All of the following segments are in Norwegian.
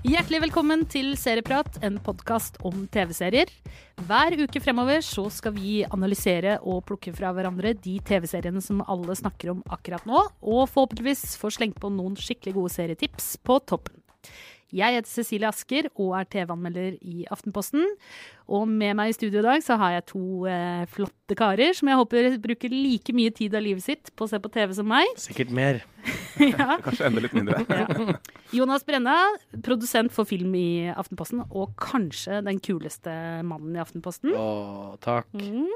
Hjertelig velkommen til Serieprat, en podkast om TV-serier. Hver uke fremover så skal vi analysere og plukke fra hverandre de TV-seriene som alle snakker om akkurat nå, og forhåpentligvis få slengt på noen skikkelig gode serietips på toppen. Jeg heter Cecilie Asker og er TV-anmelder i Aftenposten. Og med meg i studio i dag så har jeg to eh, flotte karer som jeg håper bruker like mye tid av livet sitt på å se på TV som meg. Sikkert mer. ja. Kanskje enda litt mindre. Ja. Jonas Brenna, produsent for film i Aftenposten, og kanskje den kuleste mannen i Aftenposten. Å, takk. Mm.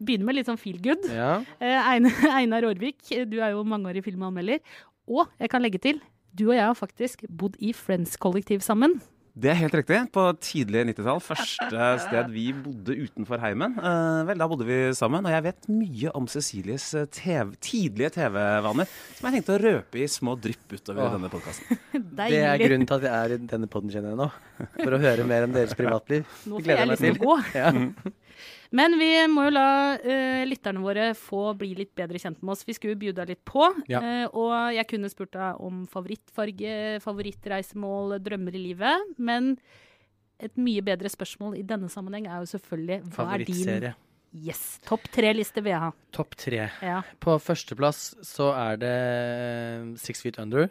Begynner med litt sånn feel good. Ja. Eh, Einar, Aarvik, du er jo mangeårig filmanmelder. Og jeg kan legge til, du og jeg har faktisk bodd i Friends-kollektiv sammen. Det er helt riktig. På tidlig 90-tall. Første sted vi bodde utenfor heimen. Eh, vel, da bodde vi sammen. Og jeg vet mye om Cecilies eh, TV, tidlige TV-vaner, som jeg tenkte å røpe i små drypp utover Åh. denne podkasten. Det er grunnen til at jeg er i denne podden, kjenner jeg nå. For å høre mer om deres privatliv. Nå får jeg jeg liksom gå. Ja. Men vi må jo la uh, lytterne våre få bli litt bedre kjent med oss. Vi skulle bjuda litt på. Ja. Uh, og jeg kunne spurt deg om favorittfarge, favorittreisemål, drømmer i livet. Men et mye bedre spørsmål i denne sammenheng er jo selvfølgelig hva er din. Yes, topp tre-liste vil jeg ha. Topp tre. Ja. På førsteplass så er det Six Feet Under.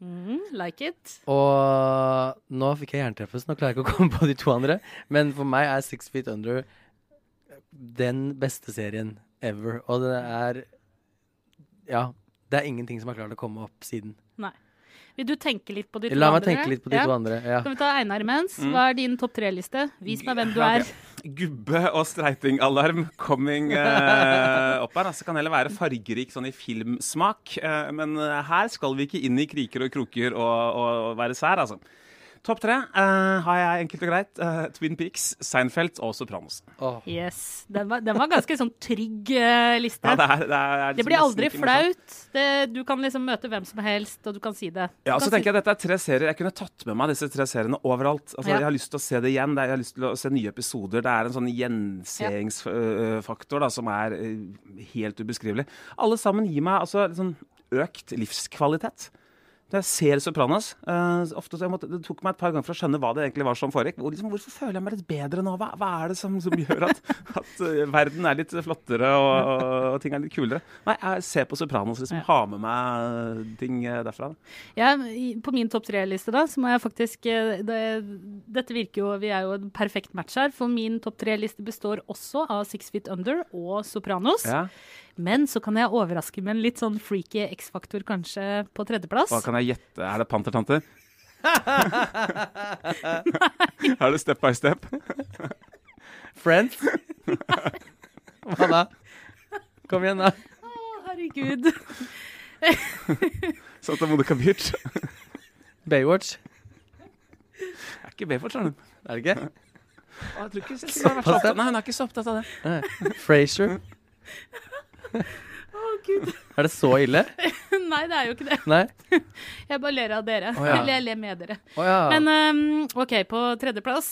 Mm, like it. Og nå fikk jeg jernteppe, så nå klarer jeg ikke å komme på de to andre. Men for meg er Six Feet Under den beste serien ever. Og det er Ja. Det er ingenting som har klart å komme opp siden. Nei. Vil du tenke litt på de to andre? La meg tenke litt på de Ja. to andre. Ja. Kan vi ta Einar imens? Mm. Hva er din topp tre-liste? Vis meg hvem du er. Gubbe- og streitingalarm coming uh, opp her. Altså, kan heller være fargerik sånn i filmsmak. Uh, men eh, her skal vi ikke inn i kriker og kroker og, og, og være sær, altså. Topp tre uh, har jeg enkelt og greit. Uh, Twin Peaks, Seinfeld og Sopranos. Oh. Yes. Den var, den var ganske sånn trygg uh, liste. Ja, det, er, det, er Det liksom blir aldri flaut. Det, du kan liksom møte hvem som helst, og du kan si det. Ja, Du så tenker tenker jeg at Dette er tre serier. Jeg kunne tatt med meg disse tre seriene overalt. Altså, Ja. Jeg har lyst til å se det igjen. Jeg har lyst til å se nye episoder. Det er en sånn gjenseingsfaktor da, som er helt ubeskrivelig. Alle sammen gir meg altså sånn økt livskvalitet. Når jeg ser Sopranos uh, ofte måtte, Det tok meg et par ganger for å skjønne hva det egentlig var som foregikk. Hvor, liksom, hvorfor føler jeg meg litt bedre nå? Hva, hva er det som, som gjør at, at uh, verden er litt flottere og, og, og ting er litt kulere? Nei, jeg ser på Sopranos, liksom, Ja. har med meg ting uh, derfra. Ja, på min topp tre-liste da, så må jeg faktisk eh, det, Dette virker jo Vi er jo en perfekt match her, for min topp tre-liste består også av Six Feet Under og Sopranos. Ja. Men så kan jeg overraske med en litt sånn freaky X-faktor kanskje på tredjeplass. Hva kan jeg gjette? Er det Pantertante? er det Step by Step? Friends? Hva da? Kom igjen, da. Å, herregud. Santa Monica Beach? Baywatch? Er ikke Baywatch, er hun? Er det ikke? Å, Jeg tror ikke jeg, Nei, hun er ikke så opptatt av det. Nei. Frasier? Å, gud. Er det så ille? Nei, det er jo ikke det. Nei? Jeg bare ler av dere. Oh, ja. Eller jeg ler med dere. Oh, ja. Men um, OK, på tredjeplass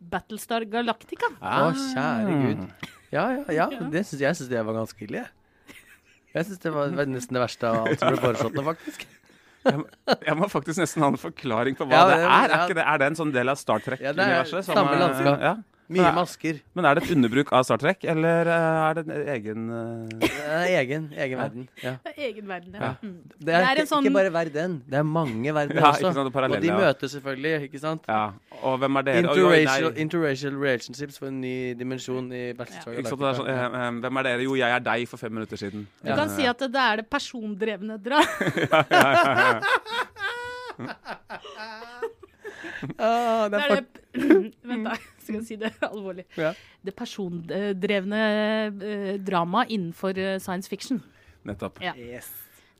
Battlestar Galactica. Å, kjære gud. Ja, ja, ja. Det synes, jeg syns det var ganske ille, jeg. Jeg syns det var nesten det verste av alt som ble foreslått nå, faktisk. Jeg må faktisk nesten ha en forklaring på hva Ja, det er. Er, ja. ikke det. er det en sånn del av Star Trek-universet? Ja, det er samme landskap. Ja. Mye Ja. masker. Men er det et underbruk av Star Trek, eller eh, er det en egen uh... Egen, egen verden. Ja. Det er egen verden, ja. Ja. Mm. Det er, Det er en ikke, sånn- ikke bare verden, det er mange verdener Ja, også. ikke sant, det og de ja. møtes selvfølgelig, ikke sant? Ja. Og hvem er dere? Interracial, nei. interracial relationships for en ny dimensjon i Battlestar det er sånn, Galactica. eh, eh, hvem er dere? Jo, jeg er deg for fem minutter siden. Du kan si at det, det er det persondrevne dra. Ah, det Det er er det Vent, da. Skal kan si det alvorlig. Ja. Det persondrevne eh, drama innenfor eh, science fiction. Nettopp. Ja. Yes.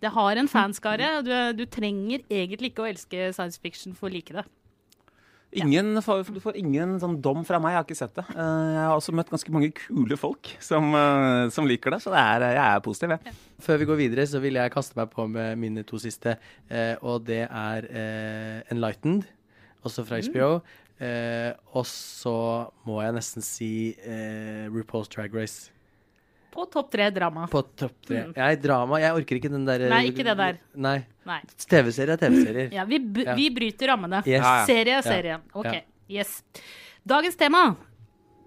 Det har en fanskare. Du, du trenger egentlig ikke å elske science fiction for å like det. Ingen, får- Du får ingen sånn dom fra meg, jeg har ikke sett det. Eh, Jeg har også møtt ganske mange kule folk som, eh, som liker det, så det er, jeg er positiv, jeg. Før vi går videre, så vil jeg kaste meg på med mine to siste. Eh, og det er Enlightened, også fra HBO. Eh, og så må jeg nesten si eh, RuPaul's Drag Race. På topp tre drama. På topp tre. Mm. Jeg drama. Jeg orker ikke den der Nei, ikke det der. Nei. Nei. TV-serier er TV-serier. Ja, vi, b Ja. vi bryter rammene. Yes. Ja, ja. Serie er serie. OK. Ja. Yes. Dagens tema,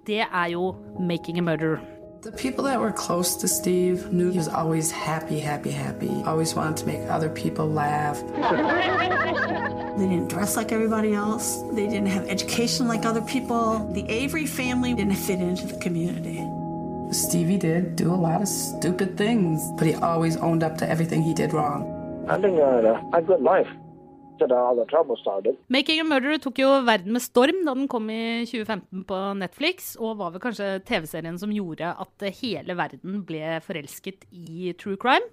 det er jo 'Making a Murder'. The people that were close to Steve knew he was always happy, happy, happy. Always wanted to make other people laugh. They didn't dress like everybody else. They didn't have education like other people. The Avery family didn't fit into the community. Stevie did do a lot of stupid things, but he always owned up to everything he did wrong. I think uh, a good life. 'Making a Murder' tok jo verden med storm da den kom i 2015 på Netflix, og var vel kanskje TV-serien som gjorde at hele verden ble forelsket i true crime.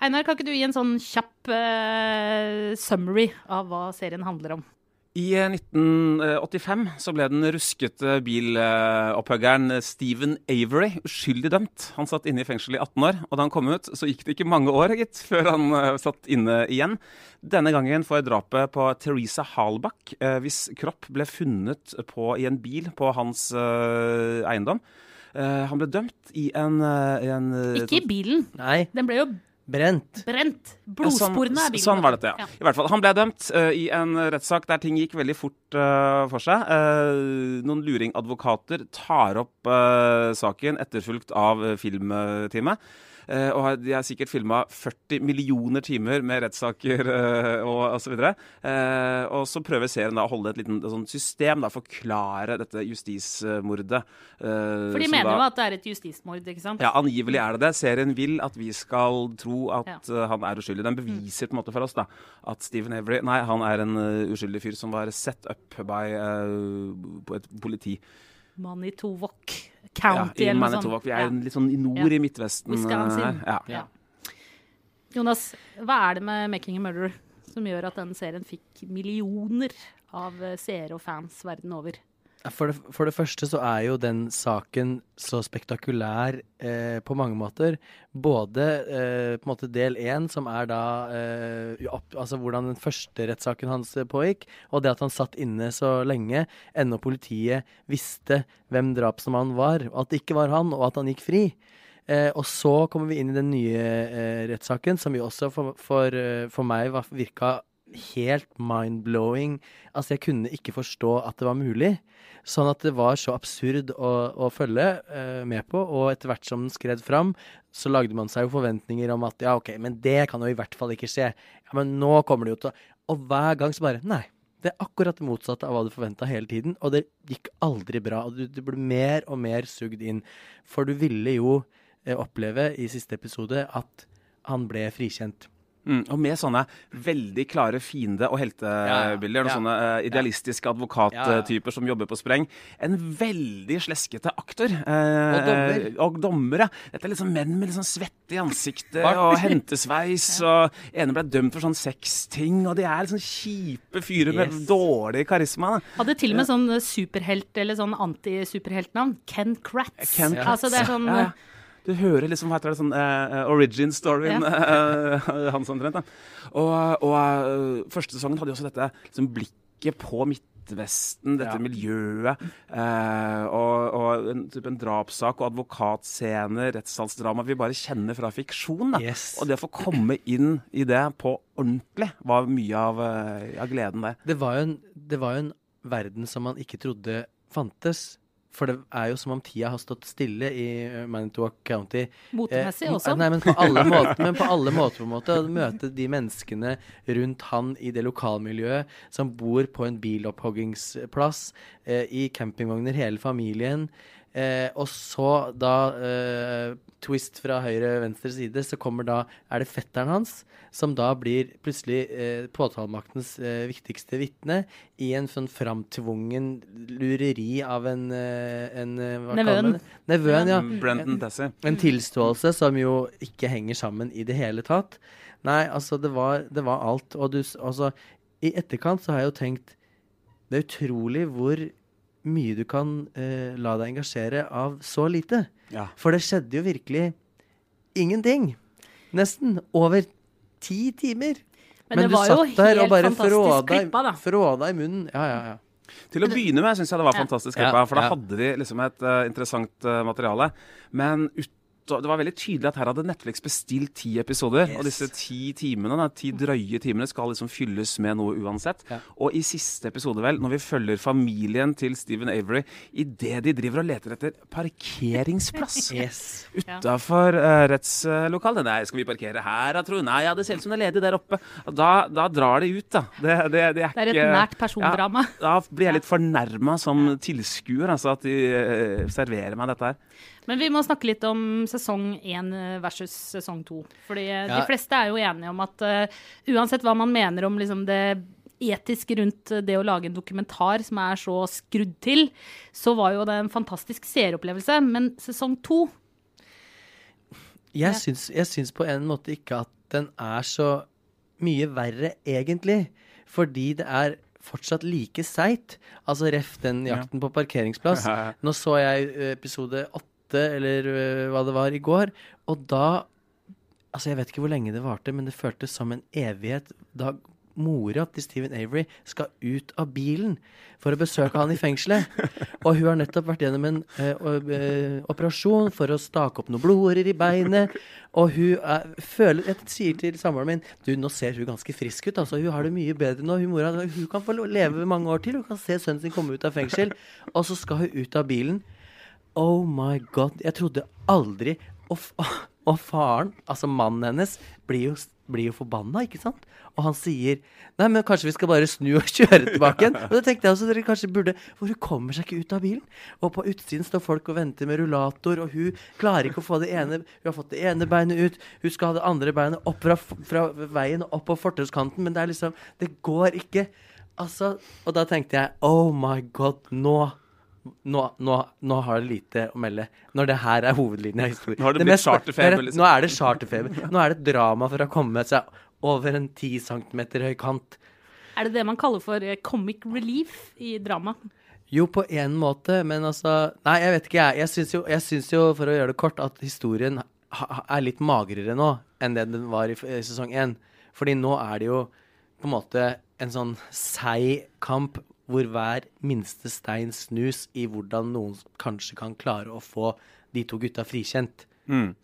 Einar, kan ikke du gi en sånn kjapp uh, summary av hva serien handler om? I eh, 1985 så ble den ruskete bilopphøggeren Stephen Avery uskyldig dømt. Han satt inne i fengsel i 18 år, og da han kom ut, så gikk det ikke mange år gitt, før han eh, satt inne igjen. Denne gangen for drapet på Teresa Halbach, eh, hvis kropp ble funnet på, i en bil på hans eh, eiendom. Han ble dømt i en, i en Ikke i bilen. Nei, Den ble jo brent. brent. Blodsporene er sånn, bilen. sånn var dette, ja. I hvert fall, Han ble dømt uh, i en rettssak der ting gikk veldig fort uh, for seg. Uh, noen luringadvokater tar opp saken, etterfulgt av uh, filmteamet. Eh, og de har sikkert filma 40 millioner timer med rettssaker uh, og osv. Uh, og så prøver serien da å holde et liten system, da, forklare dette justismordet. eh, For de mener da- jo at det er et justismord, ikke sant? ja, angivelig er det det. Serien vil at vi skal tro at Ja. han er uskyldig. Den beviser på en måte for oss da, at Stephen Avery Nei, han er en uskyldig fyr som var set up by uh, et politi. Manitowoc County I eller noe sånt. Vi er Ja. litt sånn i nord Ja. i Midtvesten. Wisconsin. Ja. Ja. Jonas, hva er det med 'Making a Murderer' som gjør at denne serien fikk millioner av eh, seere og fans verden over? For det, for det første så er jo den saken så spektakulær eh, på mange måter. Både eh, på en måte del én, som er da eh, opp, Altså hvordan den første rettssaken hans eh, pågikk, og det at han satt inne så lenge, ennå politiet visste hvem drapsmannen var, at det ikke var han, og at han gikk fri. Eh, og så kommer vi inn i den nye eh, rettssaken, som jo også for, for, eh, for meg var, virka helt mind-blowing. Altså, jeg kunne ikke forstå at det var mulig. Sånn at det var så absurd å, å følge uh, med på, og etter hvert som den skred fram, så lagde man seg jo forventninger om at ja, OK, men det kan jo i hvert fall ikke skje. Ja, men nå kommer det jo til Og hver gang så bare Nei. Det er akkurat det motsatte av hva du forventa hele tiden, og det gikk aldri bra. og Du, du ble mer og mer sugd inn. For du ville jo eh, oppleve i siste episode at han ble frikjent. Mm, og med sånne veldig klare fiende- og heltebilder. Ja, ja. Sånne uh, idealistiske advokattyper som jobber på spreng. En veldig sleskete aktor. Uh, Og dommer. Og dommere. Dette er liksom menn med sånn svette i ansiktet og hentesveis. og ene ble dømt for sånn sexting. Og de er liksom kjipe fyrer med Yes. dårlig karisma. da. Hadde til og med sånn superhelt, eller sånn anti-superheltnavn. Ken Kratz. Ken Altså, det er sånn Ja, ja. Du hører liksom hva heter det, sånn uh, origin-storyen eh, hans omtrent. Og, og uh, første sesongen hadde jo også dette liksom, blikket på Midtvesten, dette Ja. miljøet. eh, og, og en, type en drapssak og advokatscener, rettssalsdrama vi bare kjenner fra fiksjon. da. Yes. Og det å få komme inn i det på ordentlig var mye av, av gleden der. Det var, jo en, det var jo en verden som man ikke trodde fantes. For det er jo som om tida har stått stille i eh, Manitowoc County. motemessig Eh, også. Nei, men på alle måter, men på alle måter på en måte. Å møte de menneskene rundt han i det lokalmiljøet, som bor på en bilopphoggingsplass, eh, i campingvogner, hele familien. Eh, og så da eh, twist fra høyre-venstre side, så kommer da Er det fetteren hans som da blir plutselig eh, påtalemaktens eh, viktigste vitne i en sånn framtvungen lureri av en, eh, en eh, hva kaller man Nevøen. det? Nevøen, ja. Brendan Tessie. En tilståelse som jo ikke henger sammen i det hele tatt. Nei, altså, det var, det var alt. Og du, altså, i etterkant så har jeg jo tenkt Det er utrolig hvor mye du kan eh, la deg engasjere av så lite. Ja. For det skjedde jo virkelig ingenting. Nesten. Over ti timer. Men det du var jo satt der og bare fråda, klippa, da. fråda i munnen. Ja, ja, ja. Til å begynne med syns jeg det var Ja. fantastisk klippa, for da ja. hadde de liksom et uh, interessant uh, materiale. Men det var veldig tydelig at her hadde Netflix bestilt ti episoder. Yes. Og disse ti timene, da, ti drøye timene skal liksom fylles med noe uansett. Ja. Og i siste episode, vel, når vi følger familien til Stephen Avery idet de driver og leter etter parkeringsplass Yes. utafor uh, rettslokalet Nei, skal vi parkere her, da, tro? Nei, ja, det ser ut som det er ledig der oppe. Da, da drar de ut, da. Det, det, det, er, Det er et nært persondrama. Ja, da blir jeg litt fornærma som tilskuer, altså, at de uh, serverer meg dette her. Men vi må snakke litt om sesong én versus sesong to. Fordi ja. de fleste er jo enige om at uh, uansett hva man mener om liksom det etiske rundt det å lage en dokumentar som er så skrudd til, så var jo det en fantastisk seeropplevelse. Men sesong to Jeg syns, jeg syns på en måte ikke at den er så mye verre, egentlig. Fordi det er fortsatt like seigt. Altså ref den jakten på parkeringsplass. Ja, ja. Nå så jeg eh, episode åtte, eller eh, hva det var, i går. Og da Altså, jeg vet ikke hvor lenge det varte, men det føltes som en evighet da mora til Stephen Avery skal ut av bilen for å besøke han i fengselet. Og hun har nettopp vært gjennom en eh, o- eh, operasjon for å stake opp noen blodårer i beinet. Og hun er, føler Jeg sier til samboeren min Du, nå ser hun ganske frisk ut. altså Hun har det mye bedre nå. Hun, mora, hun kan få leve mange år til. Hun kan se sønnen sin komme ut av fengsel. Og så skal hun ut av bilen. Oh my god. Jeg trodde aldri Og, og faren, altså mannen hennes, blir jo, blir jo forbanna, ikke sant? Og han sier Nei, men kanskje vi skal bare snu og kjøre tilbake igjen. Og det tenkte jeg også dere kanskje burde For hun kommer seg ikke ut av bilen. Og på utsiden står folk og venter med rullator, og hun klarer ikke å få det ene Hun har fått det ene beinet ut, hun skal ha det andre beinet opp fra, fra veien og opp på fortauskanten, men det er liksom Det går ikke. Altså Og da tenkte jeg Oh my god, nå nå, nå, nå har det lite å melde. Når det her er hovedlinja i historien. Nå har det blitt mest- charterfeber, er- liksom. Nå er det charterfeber. Nå er det drama for å komme seg over en 10 cm høy kant. er det det man kaller for eh, comic relief i drama. Jo, på en måte, men altså Nei, jeg vet ikke, jeg. Jeg syns jo, jeg syns jo, for å gjøre det kort, at historien er litt magrere nå enn det den var i, i sesong én. Fordi nå er det jo på en måte en sånn seig kamp hvor hver minste stein snus i hvordan noen kanskje kan klare å få de to gutta frikjent. Mm.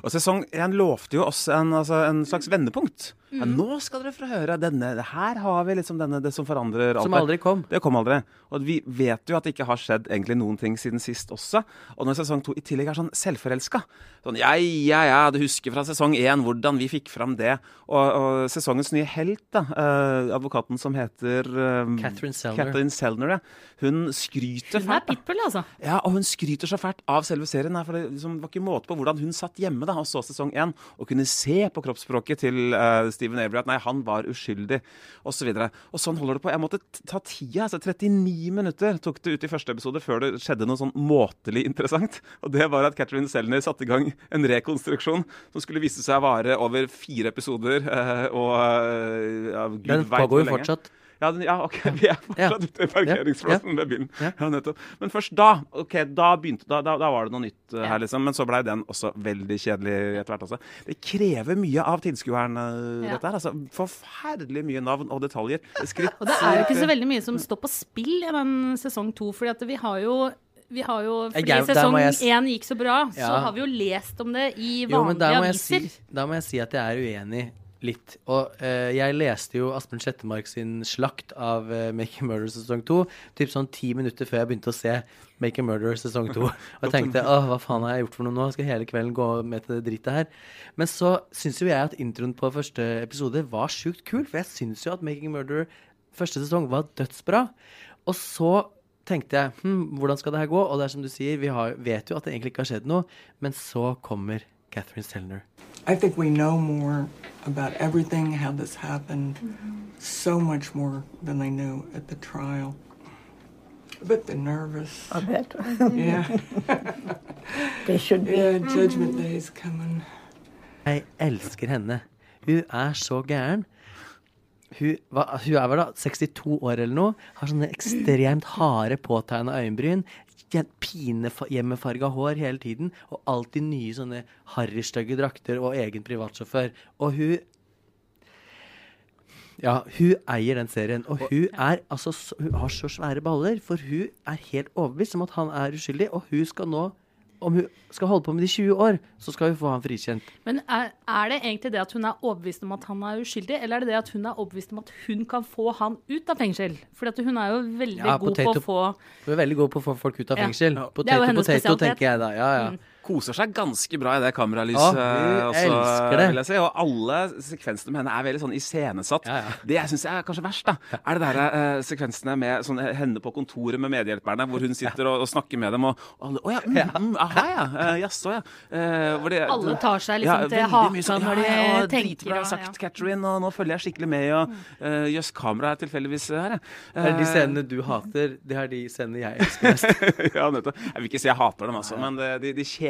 Og sesong én lovte jo oss en, altså, en slags vendepunkt. Ja, nå skal dere få høre denne. Her har vi liksom denne, det som forandrer alt. Som aldri kom. Det kom aldri. Og vi vet jo at det ikke har skjedd egentlig noen ting siden sist også. Og når sesong to i tillegg er sånn selvforelska Sånn ja, ja, ja, du husker fra sesong én hvordan vi fikk fram det. Og, og sesongens nye helt, da, eh, advokaten som heter eh, Catherine Selner. Catherine Selner ja. Hun skryter Hun er fælt. da. pitbull, altså. Ja, og hun skryter så fælt av selve serien. Her, for det liksom var ikke måte på hvordan hun satt hjemme da, og så sesong én og kunne se på kroppsspråket til eh, Stephen Avery at nei, han var uskyldig, osv. Og, og sånn holder det på. Jeg måtte ta tida. altså 39 minutter tok det ut i første episode før det skjedde noe sånn måtelig interessant. Og det var at Catherine Selner satte i gang en rekonstruksjon som skulle vise seg å vare over fire episoder. eh, og eh, ja, Gud Den lenge. Den pågår jo fortsatt. Ja, den, ja, ok, vi er fortsatt ute i parkeringsplassen ved bilen. Ja. Ja, nettopp. Men først da ok, da begynte, da, da, da var det noe nytt uh, her, liksom. Men så blei den også veldig kjedelig etter hvert. Altså. Det krever mye av tilskueren, uh, Ja. dette her. Altså, forferdelig mye navn og detaljer. Skritt, Og det er jo ikke så veldig mye som står på spill i den sesong to, fordi at vi har jo vi har jo, fordi Jeg- sesong én gikk så bra, så har vi jo lest om det i Jo, men vanlige da må, jeg si, da må jeg si at jeg er uenig litt. Og eh, jeg leste jo Asbjørn Slettemark sin slakt av eh, Make a Murder sesong to typ sånn ti minutter før jeg begynte å se Make a Murder sesong to. Og jeg tenkte åh, hva faen har jeg gjort for noe nå? Skal hele kvelden gå med til det drittet her? Men så syns jo jeg at introen på første episode var sjukt kul, for jeg syns jo at Making a Murder første sesong var dødsbra. Og så tenkte jeg hm, hvordan skal det her gå? Og det er som du sier, vi har, vet jo at det egentlig ikke har skjedd noe, men så kommer Catherine Sellner. I think we know more about everything, how this happened, so much more than they knew at the trial. But bit the nervous. I bet. Yeah. they should be. Yeah, judgment day's coming. Jeg elsker henne. Hun er så gæren. Hun, hva, hun er vel da 62 år eller noe. Har sånne ekstremt harde, påtegna øyenbryn. Pinehjemmefarga hår hele tiden. Og alltid nye sånne harrystygge drakter og egen privatsjåfør. Og hun Ja, hun eier den serien. Og hun er altså Hun har så svære baller, for hun er helt overbevist om at han er uskyldig, og hun skal nå om hun skal holde på med det i 20 år, så skal hun få han frikjent. Men er, er det egentlig det at hun er overbevist om at han er uskyldig, eller er det det at hun er overbevist om at hun kan få han ut av fengsel? For hun er jo veldig Ja, god potato- på å få Hun er veldig god på å få folk ut av fengsel. Jo Potato, potato, tenker jeg da. Ja, ja. Mm. Koser seg ganske bra i det kameralyset. Å, vi også, elsker det. Vil jeg si. Og alle sekvensene med henne er veldig sånn iscenesatt. Ja, ja. Det jeg syns er kanskje verst, da, er det der eh, sekvensene med sånn, henne på kontoret med medhjelperne, hvor hun sitter og, og snakker med dem, og, og alle Å ja, mm, mm, aha ja. Uh, Jaså, ja. Eh, det- Alle tar seg liksom til veldig haka sånn, når de ja, ja, tenker, og- sagt, ja. Catherine, og nå følger jeg skikkelig med, og uh, jøss, kameraet er tilfeldigvis her, ja. Det er de Eh, scenene du hater, det er de scenene jeg elsker mest. ja, nettopp. Jeg vil ikke si jeg hater dem, altså, men det, de, de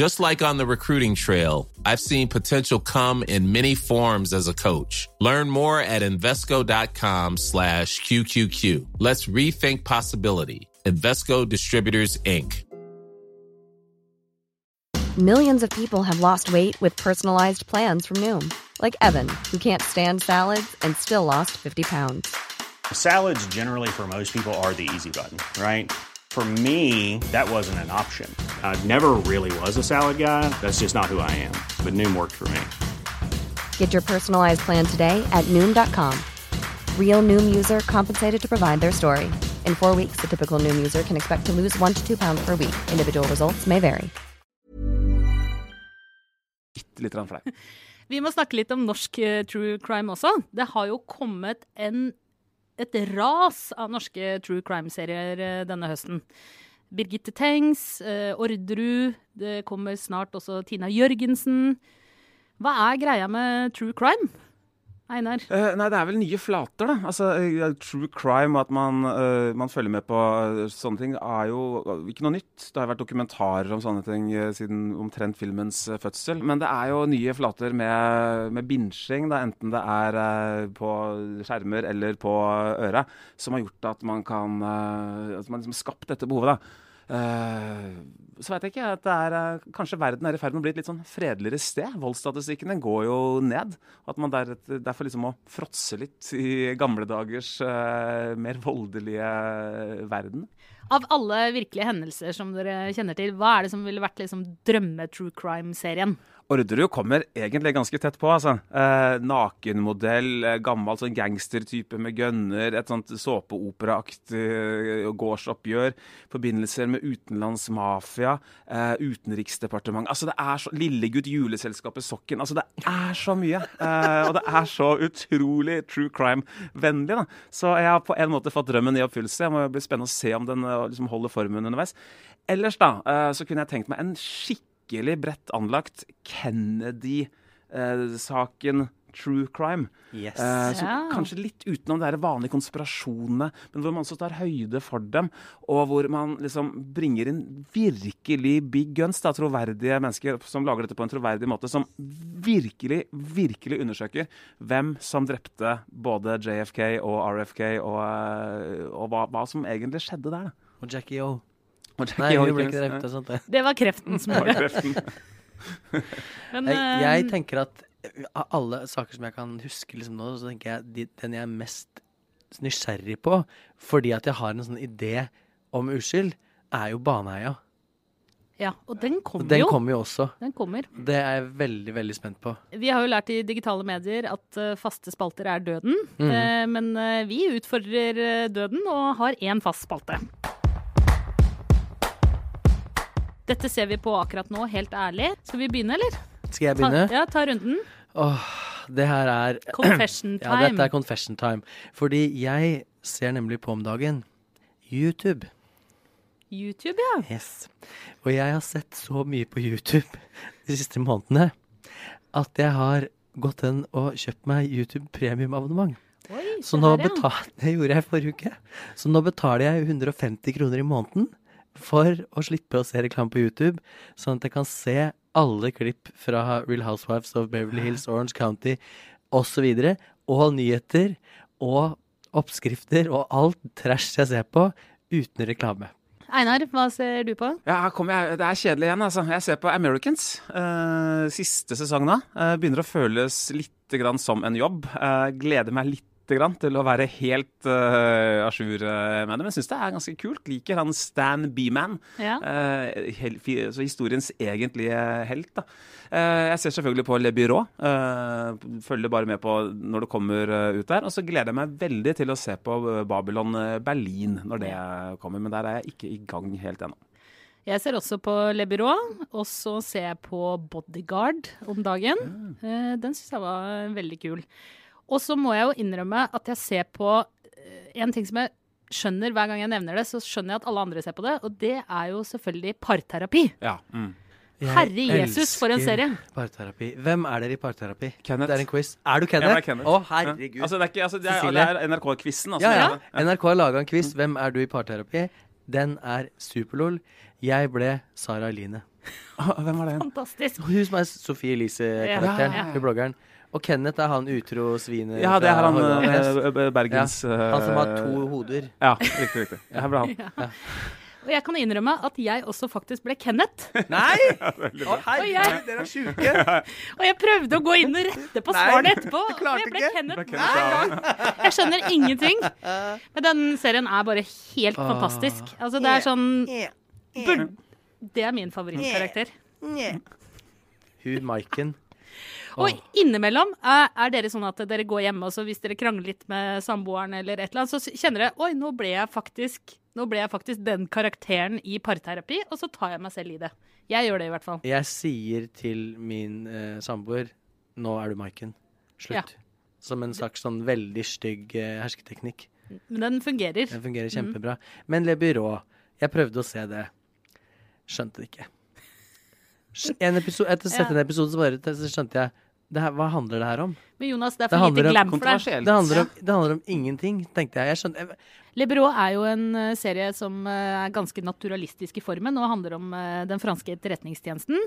Just like on the recruiting trail, I've seen potential come in many forms as a coach. Learn more at Invesco.com slash QQQ. Let's rethink possibility. Invesco Distributors, Inc. Millions of people have lost weight with personalized plans from Noom, like Evan, who can't stand salads and still lost 50 pounds. Salads, generally, for most people, are the easy button, right? For me, that wasn't an option. I never really was a salad guy. That's just not who I am. But Noom worked for me. Get your personalized plan today at Noom.com. Real Noom user compensated to provide their story. In four weeks, the typical Noom user can expect to lose one to two pounds per week. Individual results may vary. bitte litt for deg. Vi må snakke litt om norsk eh, true crime også. Det har jo kommet en, et ras av norske true crime-serier eh, denne høsten. Birgitte Tengs, eh, Orderud, det kommer snart også Tina Jørgensen. Hva er greia med true crime? Einar? Uh, nei, det er vel nye flater, da. Altså, uh, True crime, at man, uh, man følger med på sånne ting, er jo ikke noe nytt. Det har vært dokumentarer om sånne ting siden omtrent filmens fødsel. Men det er jo nye flater med, med binsjing, da, enten det er på skjermer eller på øret, som har gjort at man kan At man liksom skapt dette behovet. da. Eh, så vet jeg ikke at er, eh, kanskje verden er i ferd med å bli et litt sånn fredeligere sted. Voldsstatistikken den går jo ned. At man der, derfor liksom må fråtse litt i gamle dagers eh, mer voldelige verden. Av alle virkelige hendelser som dere kjenner til, hva er det som ville vært liksom drømme-true crime-serien? Orderud kommer egentlig ganske tett på. altså. Eh, nakenmodell, eh, gammel sånn gangstertype med gønner, et sånt såpeoperaaktig eh, gårdsoppgjør, forbindelser med utenlandsmafia, eh, utenriksdepartement Altså det er så, Lillegutt juleselskapet Sokken. altså Det er så mye. Eh, og det er så utrolig true crime-vennlig. da. Så jeg har på en måte fått drømmen i oppfyllelse. Jeg må bli spennende å se om den eh, liksom holder formen underveis. Ellers da, eh, så kunne jeg tenkt meg en skikkelig bredt anlagt Kennedy-saken true crime. Yes. Eh, så Ja. Kanskje litt utenom de der vanlige konspirasjonene, men hvor man også tar høyde for dem. Og hvor man liksom bringer inn virkelig big guns, da, troverdige mennesker som lager dette på en troverdig måte. Som virkelig, virkelig undersøker hvem som drepte både JFK og RFK, og, eh, og hva, hva som egentlig skjedde der. da. Og Jackie O. Og Nei, hun ble ikke drept og sånt. det. Det var kreften som gjorde det. Men, Jeg, eh, jeg tenker at av alle saker som jeg kan huske liksom nå, så tenker jeg de, den jeg er mest nysgjerrig på, fordi at jeg har en sånn idé om uskyld, er jo Baneheia. ja, og den kommer Den jo. kommer jo også. Den kommer. Det er jeg veldig, veldig spent på. Vi har jo lært i digitale medier at eh, faste spalter er døden. Mm. Men vi utfordrer døden og har én fast spalte. Dette ser vi på akkurat nå, helt ærlig. Skal vi begynne, eller? Skal jeg Ta, begynne? ja, ta runden. Åh, det her er Confession Ja, dette er confession time. Fordi jeg ser nemlig på om dagen YouTube. YouTube, ja. Yes. Og jeg har sett så mye på YouTube de siste månedene at jeg har gått inn og kjøpt meg YouTube premiumabonnement. Oi, Så nå her, ja. det gjorde jeg forrige uke. Så nå betaler jeg 150 kroner i måneden for å slippe å se reklame på YouTube, sånn at jeg kan se alle klipp fra Real Housewives of Beverly Hills, Orange County osv., og nyheter, og oppskrifter og alt trash jeg ser på, uten reklame. Einar, hva ser du på? Ja, jeg. Det er kjedelig igjen, altså. Jeg ser på Americans. Uh, siste sesong nå. Uh, begynner å føles litt grann som en jobb. Uh, gleder meg litt grann til å være helt uh, à jour eh, med det. Men syns det er ganske kult. Liker han Stan Beeman. Ja. Uh, så historiens egentlige helt. da. Uh, jeg ser selvfølgelig på Le Byrå. Uh, følger bare med på når det kommer eh, ut der. Og så gleder jeg meg veldig til å se på eh, Babylon eh, Berlin når det kommer. Men der er jeg ikke i gang helt ennå. Jeg ser også på Le Byrå, og så ser jeg på Bodyguard om dagen. Eh, Den syns jeg var veldig kul. Og så må jeg jo innrømme at jeg ser på eh, en ting som jeg skjønner hver gang jeg nevner det, så skjønner jeg at alle andre ser på det, og det er jo selvfølgelig parterapi. Ja. Mm. Herre Jesus, for en serie. Parterapi. Hvem er dere i parterapi? Kenneth. Det er en quiz. Er du Jeg er Kenneth. Å, Ja. herregud. Altså, det er, ikke, altså, det er, Cecilie. det er NRK-quizen. Altså, ja, ja. NRK har laga en quiz. Hvem er du i parterapi? Den er superlol. Jeg ble Sara Eline. Hvem var det? Fantastisk. Hun som er Sofie Elise-karakteren. Ja, ja, ja. hun bloggeren. Og Kenneth er han utro svinet Ja, det er han Hordaland eh, Hest. eh, Bergens Han som har eh, to hoder. Ja, riktig. riktig. Ja, bra han. Ja. Og jeg kan innrømme at jeg også faktisk ble Kenneth. Nei! Å, Og herregud, jeg- dere er sjuke! Og jeg prøvde å gå inn og rette på svarene etterpå. og jeg ble ikke. Kenneth hver gang. Jeg skjønner ingenting. Men den serien er bare helt Åh. fantastisk. Altså, det er sånn Det er min favorittkarakter. Hun Maiken. Og innimellom er, er dere sånn at dere går hjemme, og så hvis dere krangler litt med samboeren, eller et eller annet, så kjenner dere Oi, nå ble jeg faktisk nå ble jeg faktisk den karakteren i parterapi, og så tar jeg meg selv i det. Jeg gjør det i hvert fall. Jeg sier til min eh, samboer Nå er du Maiken. Slutt. Som en slags sånn veldig stygg eh, hersketeknikk. Men den fungerer. Den fungerer kjempebra. Men Le Byrå, jeg prøvde å se det. Skjønte det ikke. Episode, etter å ha sett Ja. en episode, så bare så skjønte jeg det her, Hva handler det her om? Men Jonas, det er Det for lite glam for deg. Det handler, om, det handler om ingenting, tenkte jeg. jeg skjønte, jeg, Le er jo en eh, serie som eh, er ganske naturalistisk i formen og handler om eh, den franske etterretningstjenesten.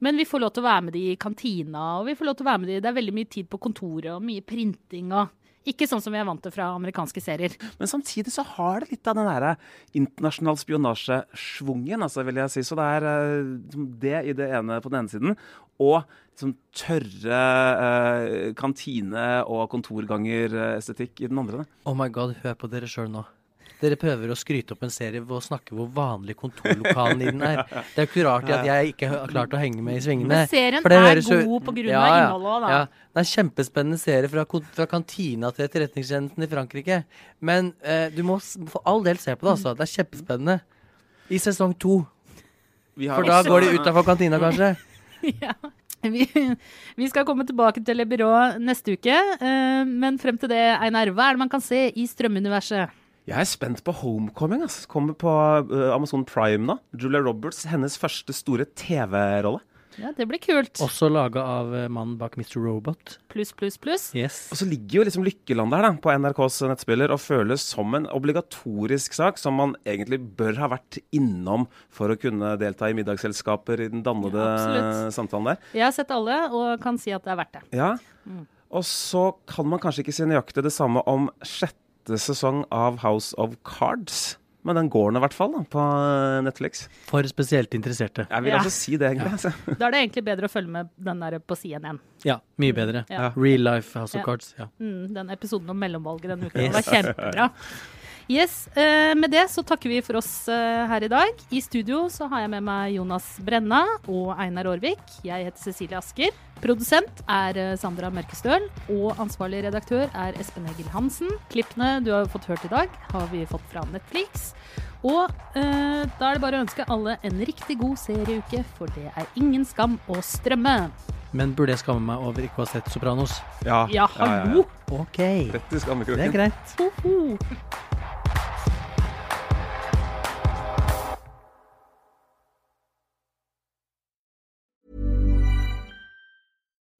Men vi får lov til å være med de i kantina, og vi får lov til å være med de Det er veldig mye tid på kontoret og mye printing og Ikke sånn som vi er vant til fra amerikanske serier. Men samtidig så har det litt av den derre internasjonal spionasjesvungen, altså, vil jeg si. Så det er eh, det i det ene på den ene siden, og liksom tørre eh, kantine- og kontorganger-estetikk i den andre. Oh my god, hør på dere sjøl nå. Dere prøver å skryte opp en serie ved å snakke hvor vanlig kontorlokalen i den er. Det er jo ikke rart at jeg ikke har klart å henge med i svingene. Men serien For det er høres god på grunn Ja, av ja, innholdet òg, da. Ja, det er en kjempespennende serie fra, fra kantina til etterretningstjenesten i Frankrike. Men eh, du må for all del se på det, altså. Det er kjempespennende. I sesong to. For da går de utafor kantina, kanskje. ja. Vi, vi skal komme tilbake til Le Byrå neste uke, eh, men frem til det, Einar, hva er det man kan se i strømmuniverset? Jeg er spent på Homecoming. Altså. Kommer på eh, Amazon Prime nå. Julia Roberts, hennes første store TV-rolle. Ja, det blir kult. Også laga av eh, mannen bak Mr. Robot. Pluss, pluss, pluss. Yes. Og så ligger jo liksom Lykkeland der da, på NRKs nettspiller og føles som en obligatorisk sak som man egentlig bør ha vært innom for å kunne delta i middagsselskaper i den dannede Ja, samtalen der. Jeg har sett alle og kan si at det er verdt det. Ja. Mm. Og så kan man kanskje ikke si nøyaktig det samme om sjette sesong av House of Cards. Men den går nå i hvert fall da, på Netflix. For spesielt interesserte. Jeg vil Ja. altså si det, egentlig. Ja. Da er det egentlig bedre å følge med den der på CNN. Ja, mye bedre. Ja. Real life House of Cards. Ja. Mm, den episoden om mellomvalget denne uka. Yes. Var kjempebra. Yes, eh, Med det så takker vi for oss eh, her i dag. I studio så har jeg med meg Jonas Brenna og Einar Aarvik. Jeg heter Cecilie Asker. Produsent er eh, Sandra Mørkestøl. Og ansvarlig redaktør er Espen Egil Hansen. Klippene du har fått hørt i dag, har vi fått fra Netflix. Og eh, da er det bare å ønske alle en riktig god serieuke, for det er ingen skam å strømme. Men burde jeg skamme meg over ikke å ha sett Sopranos? Ja, Ja, hallo! OK. Dette i skammekroken. Det er greit. Hoho.